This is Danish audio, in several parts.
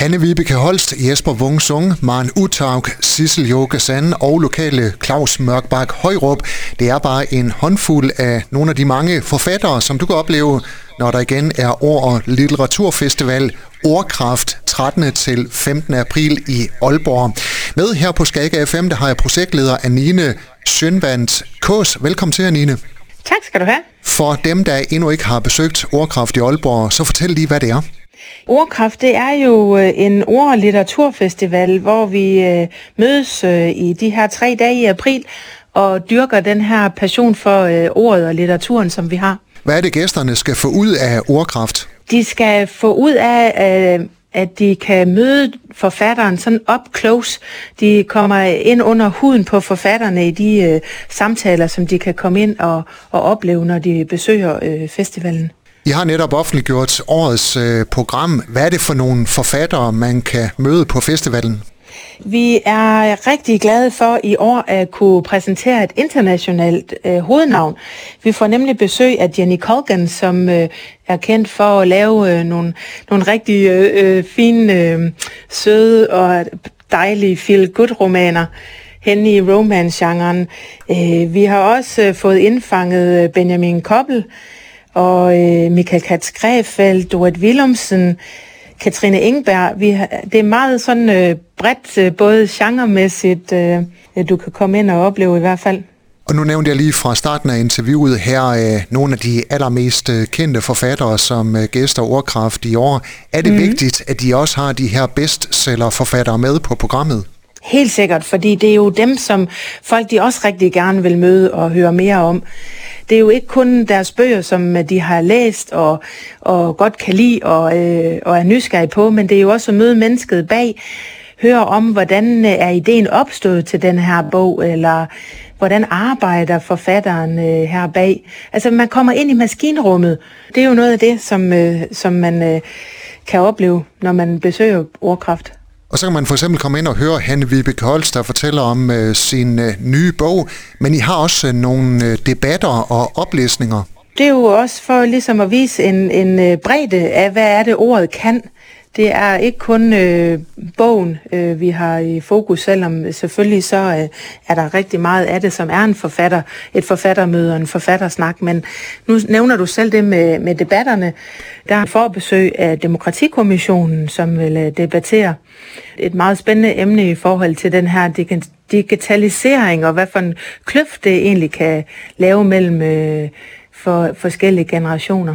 Hanne Vibeke Holst, Jesper Wungsung, Maren Utaug, Sissel Joke Sand og lokale Claus Mørkbak Højrup. Det er bare en håndfuld af nogle af de mange forfattere, som du kan opleve, når der igen er Ord- og Litteraturfestival Ordkraft 13. til 15. april i Aalborg. Med her på Skaga FM, der har jeg projektleder Anine Sjønvandt Kås. Velkommen til, Anine. Tak skal du have. For dem, der endnu ikke har besøgt Ordkraft i Aalborg, så fortæl lige, hvad det er. Ordkraft, det er jo øh, en ord- og litteraturfestival, hvor vi øh, mødes øh, i de her tre dage i april og dyrker den her passion for ordet og litteraturen, som vi har. Hvad er det, gæsterne skal få ud af ordkraft? De skal få ud af, at de kan møde forfatteren sådan up close. De kommer ind under huden på forfatterne i de samtaler, som de kan komme ind og, og opleve, når de besøger festivalen. I har netop offentliggjort årets øh, program. Hvad er det for nogle forfattere, man kan møde på festivalen? Vi er rigtig glade for i år at kunne præsentere et internationalt øh, hovednavn. Vi får nemlig besøg af Jenny Colgan, som øh, er kendt for at lave øh, nogle, nogle rigtig øh, øh fine, øh, søde og dejlige feel-good-romaner hen i romance-genren. Øh, vi har også øh, fået indfanget øh, Benjamin Koppel, og øh, Michael Katz Grefeld, Dorit Willumsen, Katrine Ingberg. Vi har, det er meget sådan øh, bredt, øh, både genremæssigt, øh, du kan komme ind og opleve i hvert fald. Og nu nævnte jeg lige fra starten af interviewet her øh, nogle af de allermest øh, kendte forfattere som øh, gæster ordkraft i år. Er det mm. vigtigt, at de også har de her bestseller-forfattere med på programmet? Helt sikkert, fordi det er jo dem, som folk de også rigtig gerne vil møde og høre mere om. Det er jo ikke kun deres bøger, som øh, de har læst og, og godt kan lide og, øh, og er nysgerrige på, men det er jo også at møde mennesket bag, høre om, hvordan øh, er ideen opstået til den her bog, eller hvordan arbejder forfatteren øh, her bag. Altså man kommer ind i maskinrummet. Det er jo noget af det, som, øh, som man øh, kan opleve, når man besøger ordkraft. Og så kan man for eksempel komme ind og høre Hanne Vibeke Holst, der fortæller om øh, sin øh, nye bog. Men I har også øh, nogle øh, debatter og oplæsninger. Det er jo også for ligesom at vise en, en øh, bredde af, hvad er det ordet kan. Det er ikke kun øh, bogen, øh, vi har i fokus, selvom selvfølgelig så øh, er der rigtig meget af det, som er en forfatter, et forfattermøde og en forfattersnak. Men nu nævner du selv det med, med debatterne. Der er forbesøg af Demokratikommissionen, som vil øh, debattere et meget spændende emne i forhold til den her digitalisering, og hvad for en kløft det egentlig kan lave mellem øh, for forskellige generationer.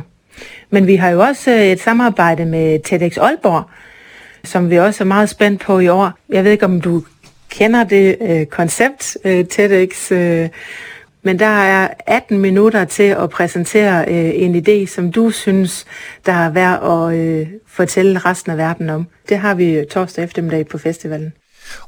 Men vi har jo også øh, et samarbejde med TEDx Aalborg, som vi også er meget spændt på i år. Jeg ved ikke, om du kender det øh, koncept, øh, TEDx, øh, men der er 18 minutter til at præsentere øh, en idé, som du synes, der er værd at øh, fortælle resten af verden om. Det har vi torsdag eftermiddag på festivalen.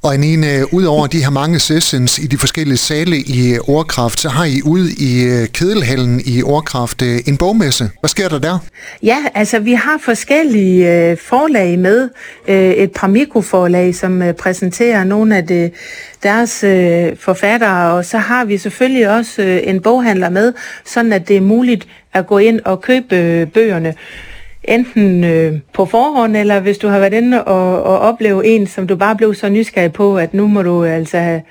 Og Anine, ud over de her mange sessions i de forskellige sale i øh, Ordkraft, så har I ude i øh, Kedelhallen i Ordkraft øh, en bogmesse. Hvad sker der der? Ja, altså vi har forskellige øh, forlag med. Øh, et par mikroforlag, som øh, præsenterer nogle af det, deres øh, forfattere, og så har vi selvfølgelig også øh, en boghandler med, sådan at det er muligt at gå ind og købe øh, bøgerne enten øh, på forhånd, eller hvis du har været inde og, og opleve en, som du bare blev så nysgerrig på, at nu må du altså have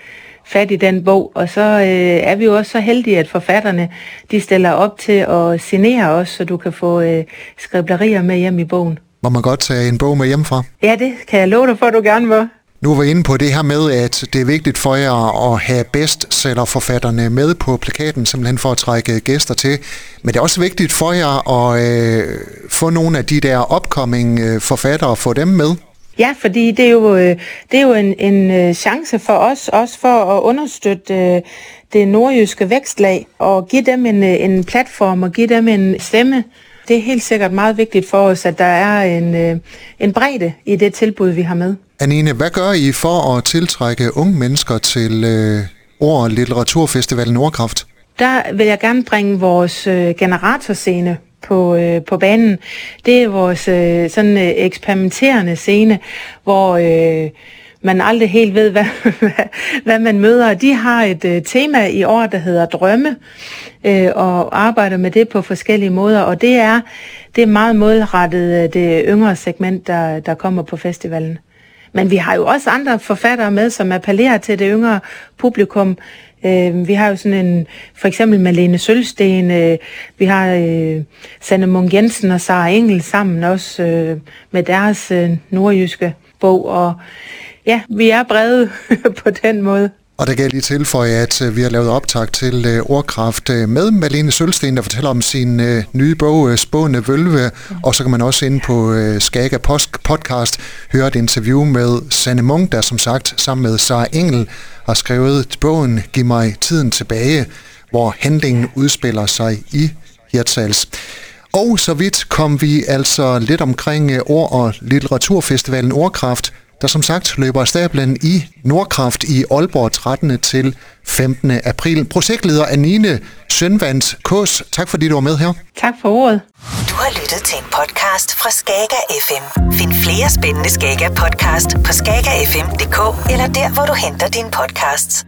fat i den bog. Og så øh, er vi jo også så heldige, at forfatterne de stiller op til at signere os, så du kan få øh, skriblerier med hjem i bogen. Må man godt tage en bog med hjem fra? Ja, det kan jeg love dig for, at du gerne vil. Nu var vi inde på det her med, at det er vigtigt for jer at have bestsellerforfatterne med på plakaten, simpelthen for at trække gæster til. Men det er også vigtigt for jer at øh, få nogle af de der upcoming øh, forfattere og få dem med. Ja, fordi det er jo, øh, det er jo en, en øh, chance for os, også for at understøtte øh, det nordjyske vækstlag, og give dem en, en platform og give dem en stemme. Det er helt sikkert meget vigtigt for os, at der er en, en bredde i det tilbud, vi har med. Anine, hvad gør I for at tiltrække unge mennesker til øh, Ord- og Litteraturfestivalen Nordkraft? Der vil jeg gerne bringe vores øh, generatorscene på, øh, på banen. Det er vores øh, sådan øh, eksperimenterende scene, hvor, øh, man aldrig helt ved, hvad, hvad man møder. De har et øh, tema i år, der hedder drømme, øh, og arbejder med det på forskellige måder, og det er, det er meget målrettet øh, det yngre segment, der, der kommer på festivalen. Men vi har jo også andre forfattere med, som appellerer til det yngre publikum. Øh, vi har jo sådan en, for eksempel Malene Sølsten, øh, vi har øh, Sanne Munk Jensen og Sara Engel sammen også øh, med deres øh, nordjyske bog, og ja, vi er brede på den måde. Og der kan jeg lige tilføje, at øh, vi har lavet optag til øh, Ordkraft øh, med Malene Sølsten, der fortæller om sin nye bog, Spående Vølve, og så kan man også ind på Skaga podcast høre et interview med Sanne Munk, der som sagt sammen med Sara Engel har skrevet bogen Giv mig tiden tilbage, hvor handlingen udspiller sig i Hirtshals. Og så vidt kom vi altså lidt omkring Ord- og Litteraturfestivalen Ordkraft, der som sagt løber stablen i Nordkraft i Aalborg 13. til 15. april. Projektleder Anine Sønvands Kås, tak fordi du var med her. Tak for ordet. Du har lyttet til en podcast fra Skager FM. Find flere spændende Skager podcast på skagerfm.dk eller der, hvor du henter dine podcasts.